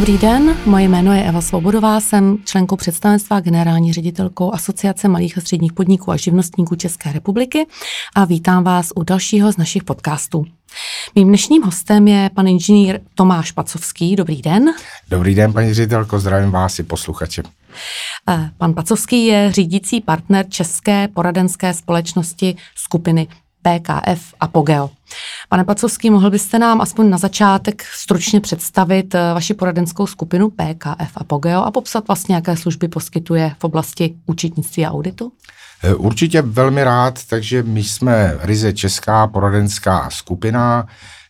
Dobrý den, moje jméno je Eva Svobodová, jsem členkou představenstva generální ředitelkou Asociace malých a středních podniků a živnostníků České republiky a vítám vás u dalšího z našich podcastů. Mým dnešním hostem je pan inženýr Tomáš Pacovský. Dobrý den. Dobrý den, paní ředitelko, zdravím vás i posluchače. Eh, pan Pacovský je řídící partner České poradenské společnosti skupiny PKF Apogeo. Pane Pacovský, mohl byste nám aspoň na začátek stručně představit eh, vaši poradenskou skupinu PKF Apogeo a popsat vlastně, jaké služby poskytuje v oblasti účetnictví a auditu? Eh, určitě velmi rád, takže my jsme ryze česká poradenská skupina.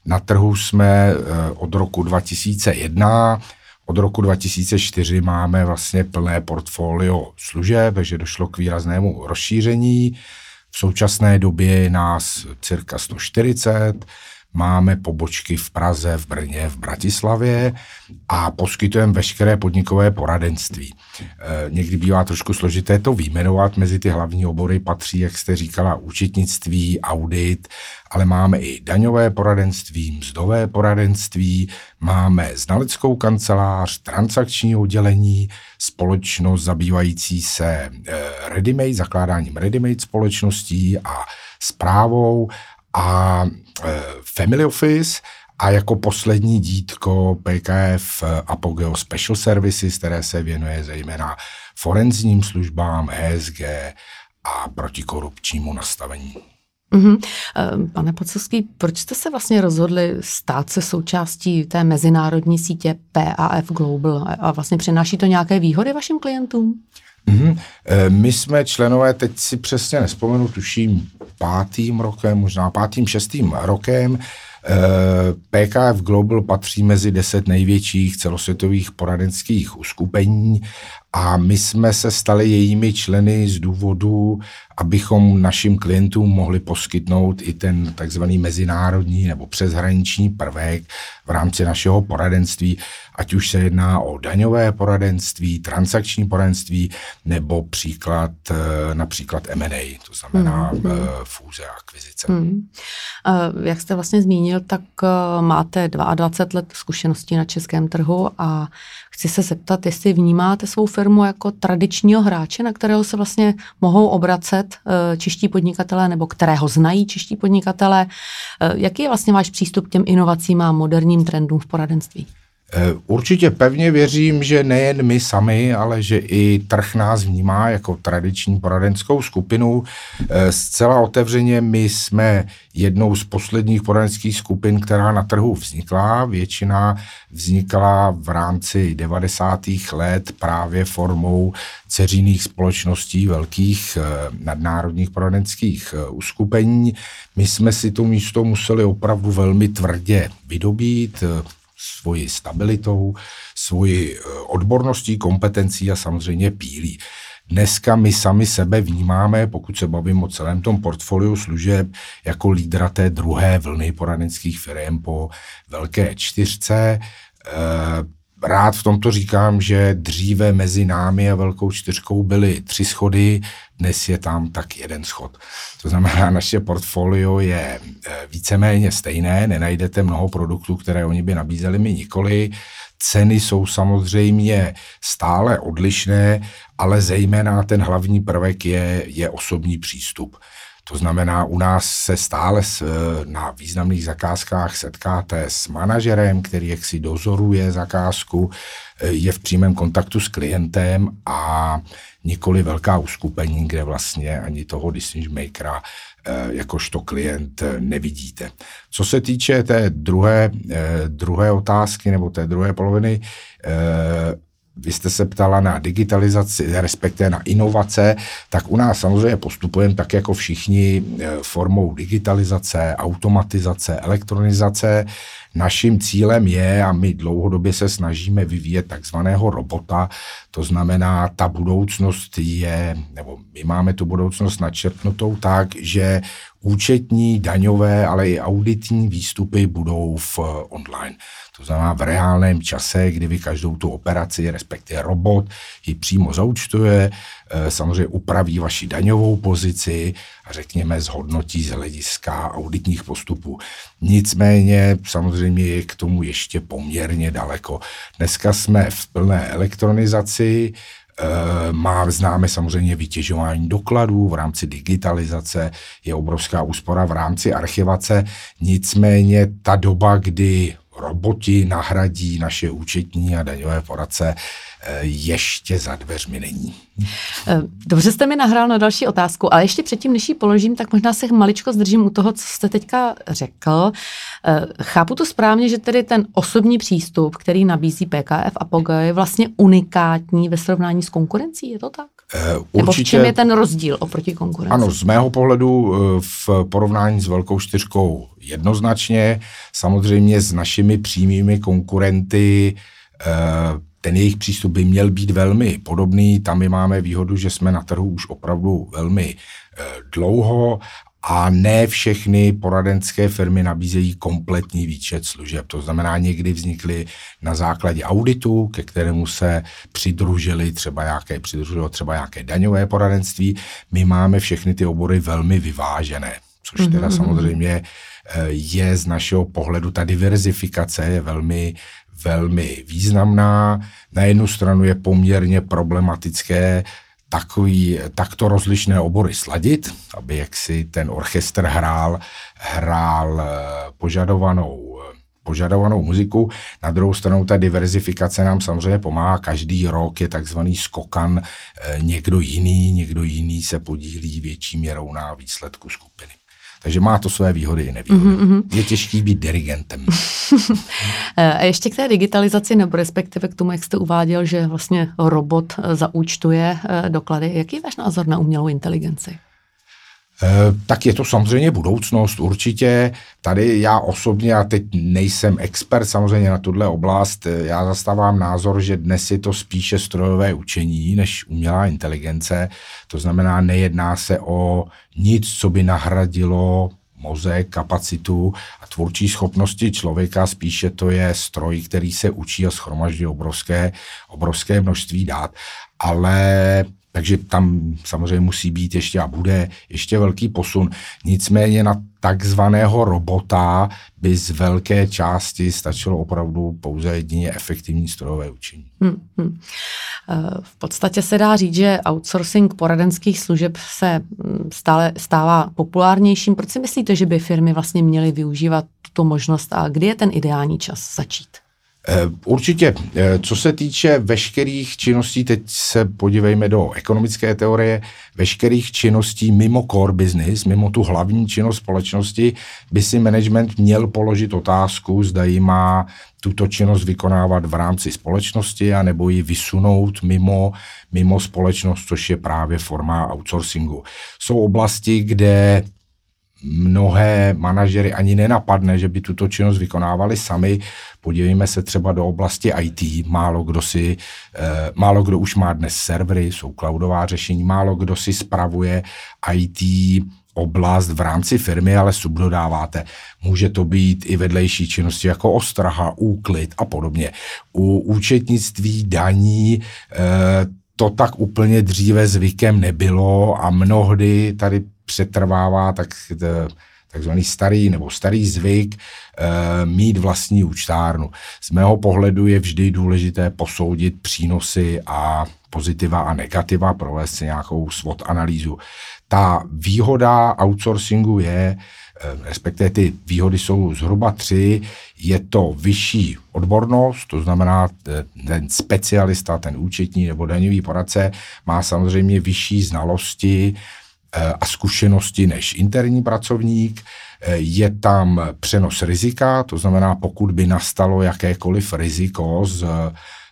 Na trhu jsme eh, od roku 2001, od roku 2004 máme vlastně plné portfolio služeb, takže došlo k výraznému rozšíření. V současné době je nás cirka 140, máme pobočky v Praze, v Brně, v Bratislavě a poskytujeme veškeré podnikové poradenství. E, někdy bývá trošku složité to výjmenovat, mezi ty hlavní obory patří, jak jste říkala, účetnictví, audit, ale máme i daňové poradenství, mzdové poradenství, máme znaleckou kancelář, transakční oddělení, společnost zabývající se e, Redimate, zakládáním Redimate společností a zprávou a e, Family Office a jako poslední dítko PKF Apogeo Special Services, které se věnuje zejména forenzním službám, ESG a protikorupčnímu nastavení. Mm-hmm. Pane Pocovský, proč jste se vlastně rozhodli stát se součástí té mezinárodní sítě PAF Global a vlastně přináší to nějaké výhody vašim klientům? Mm-hmm. My jsme členové, teď si přesně nespomenu, tuším pátým rokem, možná pátým, šestým rokem. Eh, PKF Global patří mezi deset největších celosvětových poradenských uskupení a my jsme se stali jejími členy z důvodu, abychom našim klientům mohli poskytnout i ten takzvaný mezinárodní nebo přeshraniční prvek v rámci našeho poradenství, ať už se jedná o daňové poradenství, transakční poradenství nebo příklad eh, například M&A, to znamená hmm. hmm. fúze a akvizice. Hmm. Jak jste vlastně zmínil, tak eh, máte 22 let zkušeností na českém trhu a chci se zeptat, jestli vnímáte svou firmu jako tradičního hráče, na kterého se vlastně mohou obracet eh, čeští podnikatelé nebo kterého znají čeští podnikatelé. Eh, jaký je vlastně váš přístup k těm inovacím a moderním trendům v poradenství? Eh, určitě pevně věřím, že nejen my sami, ale že i trh nás vnímá jako tradiční poradenskou skupinu. Eh, zcela otevřeně my jsme jednou z posledních poradenských skupin, která na trhu vznikla. Většina vznikla v rámci 90. let právě formou ceřiných společností velkých eh, nadnárodních poradenských uskupení. My jsme si to místo museli opravdu velmi tvrdě vydobít, svoji stabilitou, svoji eh, odborností, kompetencí a samozřejmě pílí. Dneska my sami sebe vnímáme, pokud se bavím o celém tom portfoliu služeb, jako lídra té druhé vlny poradenských firm po velké čtyřce. Eh, rád v tomto říkám, že dříve mezi námi a velkou čtyřkou byly tři schody, dnes je tam tak jeden schod. To znamená, naše portfolio je eh, víceméně stejné, nenajdete mnoho produktů, které oni by nabízeli, mi nikoli. Ceny jsou samozřejmě stále odlišné, ale zejména ten hlavní prvek je, je osobní přístup. To znamená, u nás se stále s, na významných zakázkách setkáte s manažerem, který jaksi dozoruje zakázku, je v přímém kontaktu s klientem a nikoli velká uskupení, kde vlastně ani toho decision makera eh, jakožto klient nevidíte. Co se týče té druhé, eh, druhé otázky nebo té druhé poloviny, eh, vy jste se ptala na digitalizaci, respektive na inovace, tak u nás samozřejmě postupujeme tak jako všichni eh, formou digitalizace, automatizace, elektronizace. Naším cílem je, a my dlouhodobě se snažíme vyvíjet takzvaného robota, to znamená, ta budoucnost je, nebo my máme tu budoucnost načrtnutou tak, že účetní, daňové, ale i auditní výstupy budou v online. To znamená v reálném čase, kdy vy každou tu operaci, respektive robot, ji přímo zaučtuje, eh, samozřejmě upraví vaši daňovou pozici a řekněme zhodnotí z hlediska auditních postupů. Nicméně samozřejmě je k tomu ještě poměrně daleko. Dneska jsme v plné elektronizaci, Eh, má, známe samozřejmě vytěžování dokladů v rámci digitalizace, je obrovská úspora v rámci archivace, nicméně ta doba, kdy roboti nahradí naše účetní a daňové poradce, ještě za dveřmi není. Eh, dobře jste mi nahrál na další otázku, ale ještě předtím, než ji položím, tak možná se maličko zdržím u toho, co jste teďka řekl. Eh, chápu to správně, že tedy ten osobní přístup, který nabízí PKF a POG, je vlastně unikátní ve srovnání s konkurencí, je to tak? Určitě, Nebo v čem je ten rozdíl oproti konkurenci? Ano, z mého pohledu v porovnání s velkou čtyřkou jednoznačně. Samozřejmě s našimi přímými konkurenty eh, ten jejich přístup by měl být velmi podobný. Tam my máme výhodu, že jsme na trhu už opravdu velmi eh, dlouho a ne všechny poradenské firmy nabízejí kompletní výčet služeb. To znamená, někdy vznikly na základě auditu, ke kterému se přidružili třeba nějaké, přidružilo třeba nějaké daňové poradenství. My máme všechny ty obory velmi vyvážené, což teda mm-hmm. samozřejmě je z našeho pohledu ta diverzifikace je velmi, velmi významná. Na jednu stranu je poměrně problematické takový, takto rozlišné obory sladit, aby jaksi ten orchestr hrál, hrál eh, požadovanou požadovanou muziku. Na druhou stranu ta diverzifikace nám samozřejmě pomáhá. Každý rok je takzvaný skokan, eh, někdo jiný, někdo jiný se podílí větší měrou na výsledku skupiny. Takže má to své výhody i nevýhody. Mm-hmm. Je těžký být dirigentem. A ještě k té digitalizaci, nebo respektive k tomu, jak jste uváděl, že vlastně robot eh, zaúčtuje eh, doklady. Jaký je váš názor na umělou inteligenci? Eh, tak je to samozřejmě budoucnost určitě. Tady já osobně, a teď nejsem expert samozřejmě na tuhle oblast, eh, já zastávám názor, že dnes je to spíše strojové učení než umělá inteligence. To znamená, nejedná se o nic, co by nahradilo mozek, kapacitu a tvůrčí schopnosti člověka, spíše to je stroj, který se učí a schromažďuje obrovské, obrovské množství dát. Ale takže tam samozřejmě musí být ještě a bude ještě velký posun. Nicméně na takzvaného robota by z velké části stačilo opravdu pouze jedině efektivní strojové učení. Hmm, hmm. V podstatě se dá říct, že outsourcing poradenských služeb se hm, stále stává populárnějším. Proč si myslíte, že by firmy vlastně měly využívat tuto možnost a kdy je ten ideální čas začít? Eh, určitě, eh, co se týče veškerých činností, teď se podívejme do ekonomické teorie, veškerých činností mimo core business, mimo tu hlavní činnost společnosti, by si management měl položit otázku, zda jí má tuto činnost vykonávat v rámci společnosti a nebo ji vysunout mimo, mimo společnost, což je právě forma outsourcingu. Jsou oblasti, kde mnohé manažery ani nenapadne, že by tuto činnost vykonávali sami. Podívejme se třeba do oblasti IT. Málo kdo si, eh, málo kdo už má dnes servery, jsou cloudová řešení, málo kdo si spravuje IT oblast v rámci firmy, ale subdodáváte. Může to být i vedlejší činnosti jako ostraha, úklid a podobně. U účetnictví, daní, eh, to tak úplně dříve zvykem nebylo a mnohdy tady přetrvává tak, eh, takzvaný starý nebo starý zvyk e, mít vlastní účtárnu. Z mého pohledu je vždy důležité posoudit přínosy a pozitiva a negativa, provést si nějakou SWOT analýzu. Ta výhoda outsourcingu je, eh, respektive ty výhody jsou zhruba tři, je to vyšší odbornost, to znamená ten specialista, ten účetní nebo daňový poradce má samozřejmě vyšší znalosti, Eh, a zkušenosti než interní pracovník. Eh, je tam přenos rizika, to znamená, pokud by nastalo jakékoliv riziko z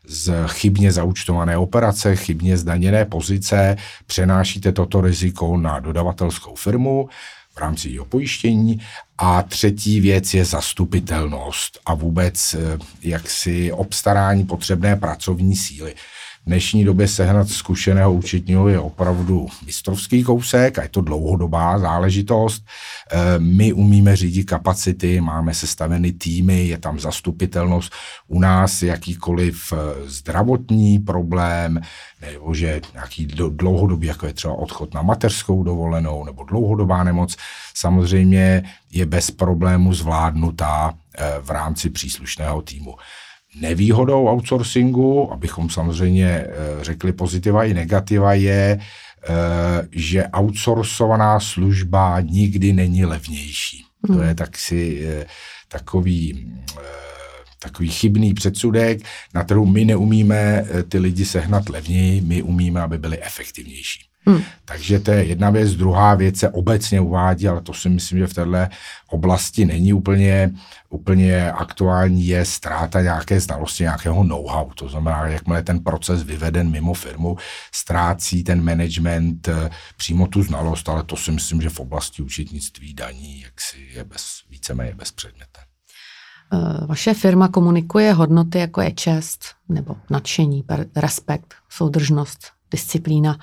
z chybně zaúčtované operace, chybně zdaněné pozice, přenášíte toto riziko na dodavatelskou firmu v rámci jeho pojištění. A třetí věc je zastupitelnost a vůbec eh, jaksi obstarání potřebné pracovní síly. Dnešní době sehnat zkušeného účetního je opravdu mistrovský kousek a je to dlouhodobá záležitost. Eh, my umíme řídit kapacity, máme sestaveny týmy, je tam zastupitelnost. U nás jakýkoliv eh, zdravotní problém, nebo že nějaký dlouhodobý, jako je třeba odchod na mateřskou dovolenou nebo dlouhodobá nemoc, samozřejmě je bez problému zvládnutá eh, v rámci příslušného týmu. Nevýhodou outsourcingu, abychom samozřejmě eh, řekli pozitiva i negativa, je, eh, že outsourcovaná služba nikdy není levnější. To hmm. je tak si eh, takový takový chybný předsudek. Na trhu my neumíme ty lidi sehnat levněji, my umíme, aby byli efektivnější. Hmm. Takže to je jedna věc. Druhá věc se obecně uvádí, ale to si myslím, že v této oblasti není úplně, úplně aktuální, je ztráta nějaké znalosti, nějakého know-how. To znamená, jakmile ten proces vyveden mimo firmu, ztrácí ten management eh, přímo tu znalost, ale to si myslím, že v oblasti účetnictví daní jaksi je bez, víceméně bezpředmětné. Eh, vaše firma komunikuje hodnoty, jako je čest nebo nadšení, respekt, soudržnost, disciplína.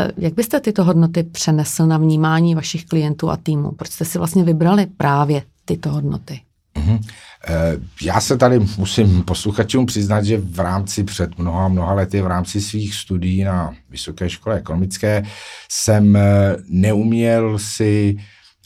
Eh, jak byste tyto hodnoty přenesl na vnímání vašich klientů a týmu? Proč jste si vlastně vybrali právě tyto hodnoty? Mm-hmm. Já se tady musím posluchačům přiznat, že v rámci před mnoha, mnoha lety, v rámci svých studií na Vysoké škole ekonomické, jsem eh, neuměl si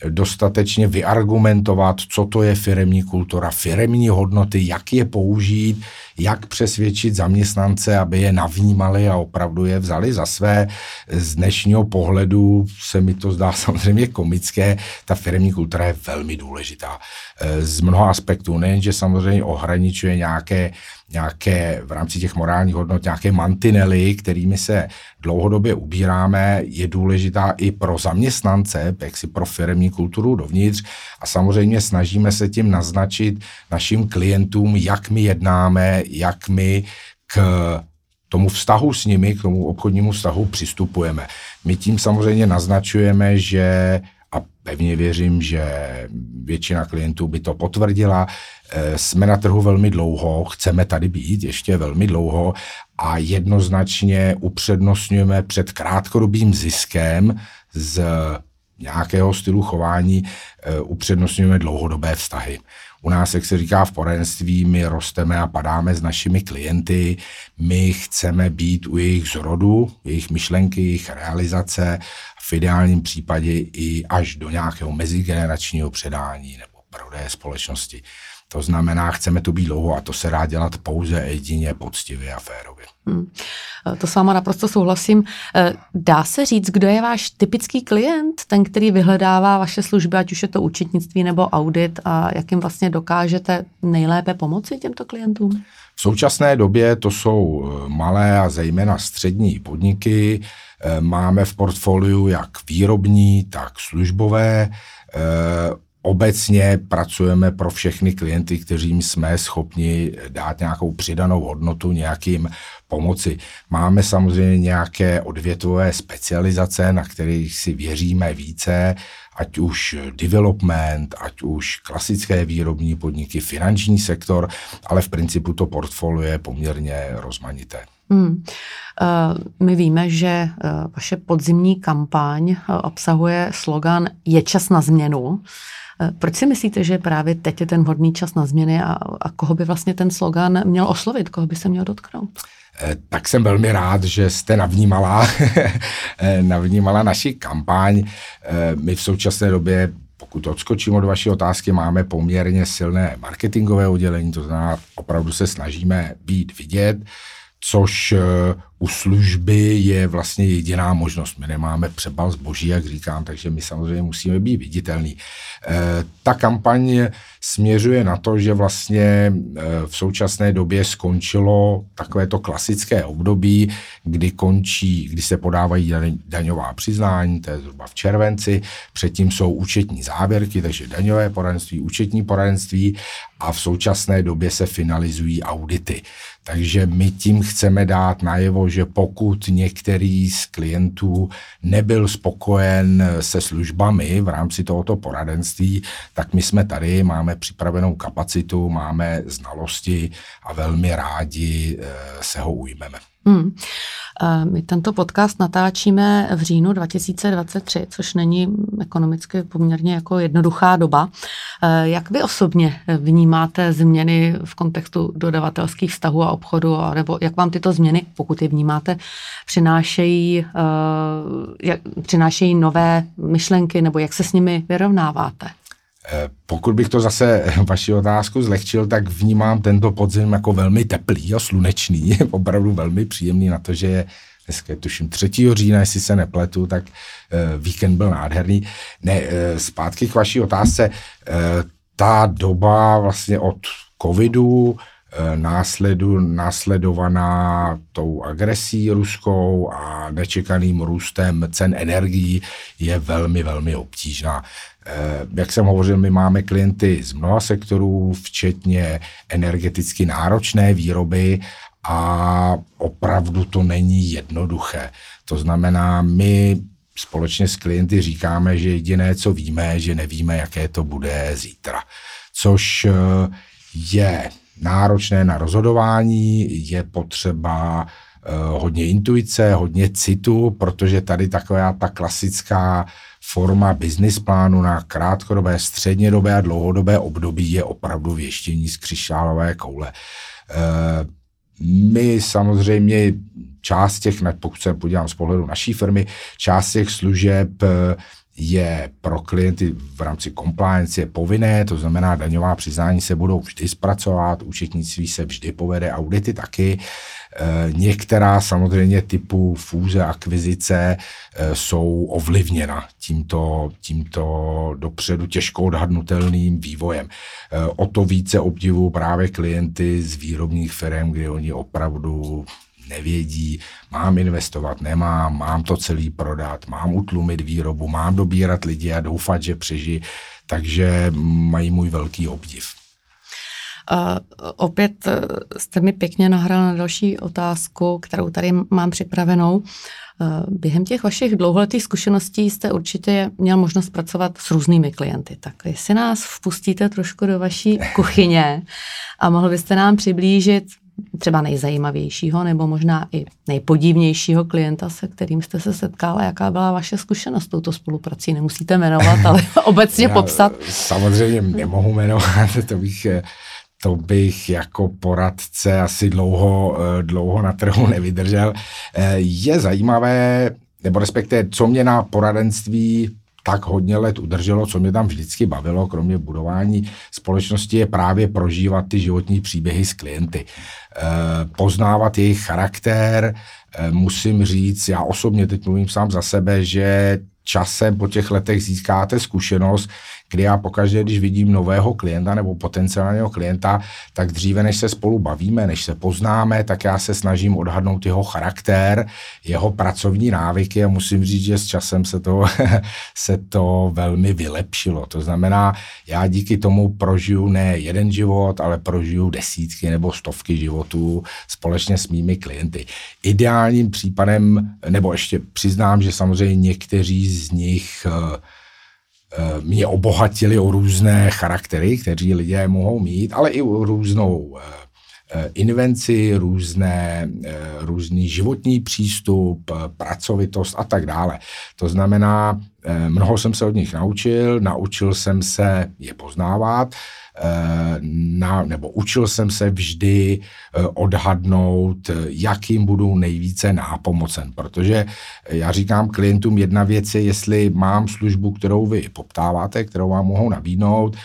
dostatečně vyargumentovat, co to je firemní kultura, firemní hodnoty, jak je použít, jak přesvědčit zaměstnance, aby je navnímali a opravdu je vzali za své. Z dnešního pohledu se mi to zdá samozřejmě komické. Ta firmní kultura je velmi důležitá. Eh, z mnoha aspektů, nejenže samozřejmě ohraničuje nějaké nějaké v rámci těch morálních hodnot nějaké mantinely, kterými se dlouhodobě ubíráme, je důležitá i pro zaměstnance, jak si pro firmní kulturu dovnitř a samozřejmě snažíme se tím naznačit našim klientům, jak my jednáme, jak my k tomu vztahu s nimi, k tomu obchodnímu vztahu přistupujeme. My tím samozřejmě naznačujeme, že a pevně věřím, že většina klientů by to potvrdila. Eh, jsme na trhu velmi dlouho, chceme tady být ještě velmi dlouho a jednoznačně upřednostňujeme před krátkodobým ziskem z nějakého stylu chování, eh, upřednostňujeme dlouhodobé vztahy. U nás, jak se říká v poradenství, my rosteme a padáme s našimi klienty, my chceme být u jejich zrodu, jejich myšlenky, jejich realizace, v ideálním případě i až do nějakého mezigeneračního předání nebo prodeje společnosti. To znamená, chceme to být dlouho a to se dá dělat pouze jedině poctivě a férově. Hmm. To s váma naprosto souhlasím. Eh, dá se říct, kdo je váš typický klient, ten, který vyhledává vaše služby, ať už je to účetnictví nebo audit a jak jim vlastně dokážete nejlépe pomoci těmto klientům? V současné době to jsou eh, malé a zejména střední podniky. Máme v portfoliu jak výrobní, tak službové obecně pracujeme pro všechny klienty, kteřím jsme schopni dát nějakou přidanou hodnotu, nějakým pomoci. Máme samozřejmě nějaké odvětvové specializace, na kterých si věříme více, ať už development, ať už klasické výrobní podniky, finanční sektor, ale v principu to portfolio je poměrně rozmanité. Hmm. Uh, my víme, že uh, vaše podzimní kampaň uh, obsahuje slogan Je čas na změnu. Eh, proč si myslíte, že právě teď je ten vhodný čas na změny a, a koho by vlastně ten slogan měl oslovit, koho by se měl dotknout? Eh, tak jsem velmi rád, že jste navnímala, eh, navnímala naši kampaň. My v současné době pokud odskočím od vaší otázky, máme poměrně silné marketingové oddělení, to znamená, opravdu se snažíme být vidět což eh, u služby je vlastně jediná možnost. My nemáme přebal zboží, jak říkám, takže my samozřejmě musíme být viditelní. Eh, ta kampaň směřuje na to, že vlastně eh, v současné době skončilo takové to klasické období, kdy končí, kdy se podávají daňová přiznání, to je zhruba v červenci, předtím jsou účetní závěrky, takže daňové poradenství, účetní poradenství a v současné době se finalizují audity. Takže my tím chceme dát najevo, že pokud některý z klientů nebyl spokojen se službami v rámci tohoto poradenství, tak my jsme tady, máme připravenou kapacitu, máme znalosti a velmi rádi eh, se ho ujmeme. Hmm. My tento podcast natáčíme v říjnu 2023, což není ekonomicky poměrně jako jednoduchá doba. Jak vy osobně vnímáte změny v kontextu dodavatelských vztahů a obchodu, nebo jak vám tyto změny, pokud je vnímáte, přinášejí, jak, přinášejí nové myšlenky, nebo jak se s nimi vyrovnáváte? Eh, pokud bych to zase vaši otázku zlehčil, tak vnímám tento podzim jako velmi teplý a slunečný, opravdu velmi příjemný na to, že je dneska je tuším 3. října, jestli se nepletu, tak uh, víkend byl nádherný. Ne, uh, zpátky k vaší otázce, uh, ta doba vlastně od covidu, následu, následovaná tou agresí ruskou a nečekaným růstem cen energií je velmi, velmi obtížná. Eh, jak jsem hovořil, my máme klienty z mnoha sektorů, včetně energeticky náročné výroby a opravdu to není jednoduché. To znamená, my společně s klienty říkáme, že jediné, co víme, že nevíme, jaké to bude zítra. Což eh, je náročné na rozhodování, je potřeba eh, hodně intuice, hodně citu, protože tady taková ta klasická forma business plánu na krátkodobé, střednědobé a dlouhodobé období je opravdu věštění z křišťálové koule. Eh, my samozřejmě část těch, pokud se podívám z pohledu naší firmy, část těch služeb eh, je pro klienty v rámci compliance je povinné, to znamená daňová přiznání se budou vždy zpracovat, účetnictví se vždy povede, audity taky. Eh, některá samozřejmě typu fůze, akvizice eh, jsou ovlivněna tímto, tímto dopředu těžko odhadnutelným vývojem. Eh, o to více obdivu právě klienty z výrobních firm, kdy oni opravdu nevědí, mám investovat, nemám, mám to celý prodat, mám utlumit výrobu, mám dobírat lidi a doufat, že přežijí, takže mají můj velký obdiv. A opět eh, jste mi pěkně nahral na další otázku, kterou tady mám připravenou. Eh, během těch vašich dlouholetých zkušeností jste určitě měl možnost pracovat s různými klienty. Tak jestli nás vpustíte trošku do vaší kuchyně a mohl byste nám přiblížit třeba nejzajímavějšího nebo možná i nejpodivnějšího klienta, se kterým jste se setkal a jaká byla vaše zkušenost s touto spoluprací? Nemusíte jmenovat, ale obecně Já popsat. Samozřejmě nemohu jmenovat, to bych to bych jako poradce asi dlouho, eh, dlouho na trhu nevydržel. Eh, je zajímavé, nebo respektive, co mě na poradenství tak hodně let udrželo, co mě tam vždycky bavilo, kromě budování společnosti, je právě prožívat ty životní příběhy s klienty. Eh, poznávat jejich charakter, musím říct, já osobně teď mluvím sám za sebe, že časem po těch letech získáte zkušenost, kdy já pokaždé, když vidím nového klienta nebo potenciálního klienta, tak dříve, než se spolu bavíme, než se poznáme, tak já se snažím odhadnout jeho charakter, jeho pracovní návyky a musím říct, že s časem se to, se to velmi vylepšilo. To znamená, já díky tomu prožiju ne jeden život, ale prožiju desítky nebo stovky životů společně s mými klienty. Ideálním případem, nebo ještě přiznám, že samozřejmě někteří z nich Eh, mě obohatili o různé charaktery, kteří lidé mohou mít, ale i o různou eh, eh, invenci, různé, různý životní přístup, pracovitost a tak dále. To znamená, mnoho jsem se od nich naučil, naučil jsem se je poznávat, na, nebo učil jsem se vždy odhadnout, jakým budu nejvíce nápomocen, protože já říkám klientům, jedna věc je, jestli mám službu, kterou vy poptáváte, kterou vám mohou nabídnout,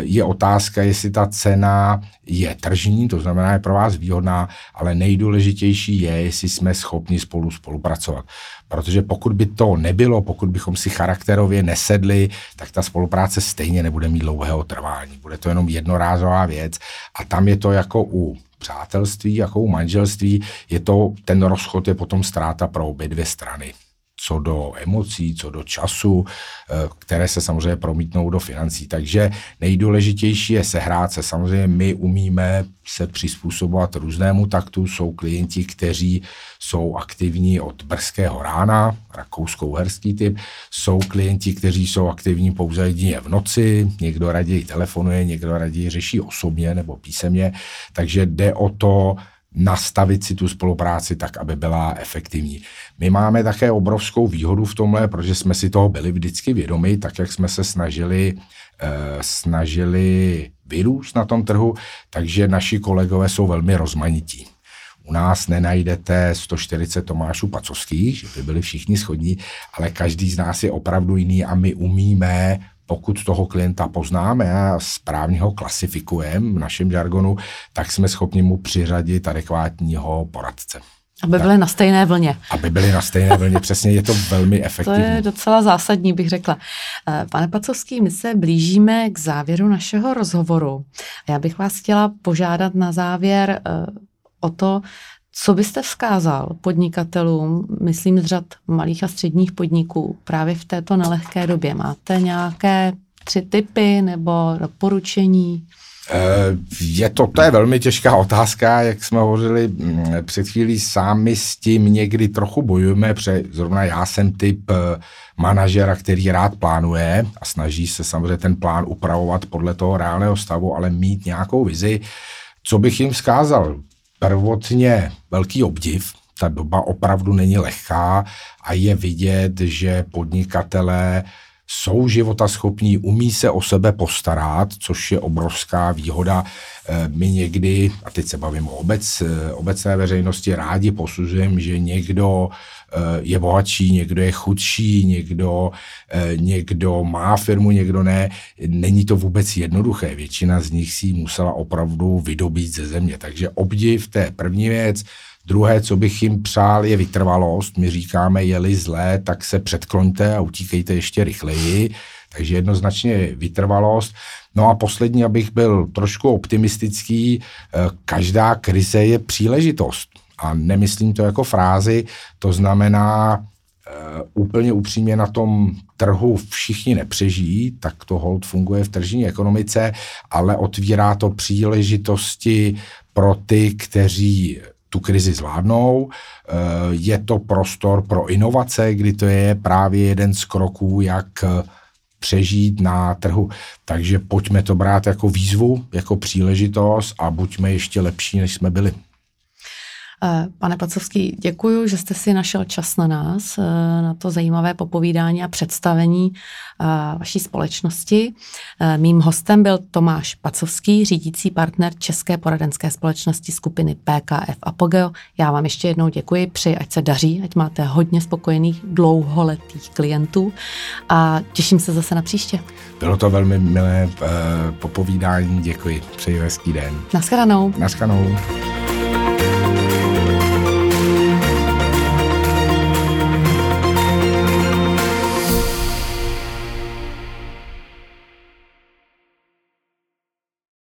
je otázka, jestli ta cena je tržní, to znamená, je pro vás výhodná, ale nejdůležitější je, jestli jsme schopni spolu spolupracovat. Protože pokud by to nebylo, pokud bychom si charakterově nesedli, tak ta spolupráce stejně nebude mít dlouhého trvání. Bude to jenom jednorázová věc. A tam je to jako u přátelství, jako u manželství, je to, ten rozchod je potom ztráta pro obě dvě strany co do emocí, co do času, eh, které se samozřejmě promítnou do financí. Takže nejdůležitější je sehrát se. Samozřejmě my umíme se přizpůsobovat různému taktu. Jsou klienti, kteří jsou aktivní od brzkého rána, rakousko-uherský typ. Jsou klienti, kteří jsou aktivní pouze jedině v noci, někdo raději telefonuje, někdo raději řeší osobně nebo písemně. Takže jde o to nastavit si tu spolupráci tak, aby byla efektivní. My máme také obrovskou výhodu v tomhle, protože jsme si toho byli vždycky vědomi, tak jak jsme se snažili, eh, snažili vyrůst na tom trhu, takže naši kolegové jsou velmi rozmanití. U nás nenajdete 140 Tomášů Pacovských, že by byli všichni schodní, ale každý z nás je opravdu jiný a my umíme pokud toho klienta poznáme a správně ho klasifikujeme v našem žargonu, tak jsme schopni mu přiřadit adekvátního poradce. Aby byly na stejné vlně. Aby byly na stejné vlně, přesně, je to velmi efektivní. To je docela zásadní, bych řekla. Eh, pane Pacovský, my se blížíme k závěru našeho rozhovoru. Já bych vás chtěla požádat na závěr eh, o to, co byste vzkázal podnikatelům, myslím z řad malých a středních podniků, právě v této nelehké době? Máte nějaké tři typy nebo doporučení? Eh, je to, to je velmi těžká otázka, jak jsme hovořili mm, před chvílí, sami s tím někdy trochu bojujeme, protože zrovna já jsem typ eh, manažera, který rád plánuje a snaží se samozřejmě ten plán upravovat podle toho reálného stavu, ale mít nějakou vizi. Co bych jim vzkázal? Prvotně velký obdiv. Ta doba opravdu není lehká a je vidět, že podnikatelé jsou životaschopní, umí se o sebe postarat, což je obrovská výhoda. Eh, my někdy, a teď se bavím o obec, eh, obecné veřejnosti, rádi posuzujeme, že někdo eh, je bohatší, někdo je chudší, někdo, někdo má firmu, někdo ne. Není to vůbec jednoduché. Většina z nich si musela opravdu vydobít ze země. Takže obdiv, to je první věc. Druhé, co bych jim přál, je vytrvalost. My říkáme, je-li zlé, tak se předkloňte a utíkejte ještě rychleji. Takže jednoznačně vytrvalost. No a poslední, abych byl trošku optimistický, eh, každá krize je příležitost. A nemyslím to jako frázi, to znamená, Uh, úplně upřímně na tom trhu všichni nepřežijí, tak to hold funguje v tržní ekonomice, ale otvírá to příležitosti pro ty, kteří tu krizi zvládnou. Eh, je to prostor pro inovace, kdy to je právě jeden z kroků, jak přežít na trhu. Takže pojďme to brát jako výzvu, jako příležitost a buďme ještě lepší, než jsme byli. Eh, pane Pacovský, děkuji, že jste si našel čas na nás, eh, na to zajímavé popovídání a představení eh, vaší společnosti. Mým hostem byl Tomáš Pacovský, řídící partner České poradenské společnosti skupiny PKF Apogeo. Já vám ještě jednou děkuji, přeji, ať se daří, ať máte hodně spokojených dlouholetých klientů a těším se zase na příště. Bylo to velmi milé popovídání, děkuji, přeji hezký den. Naschledanou. Naschledanou.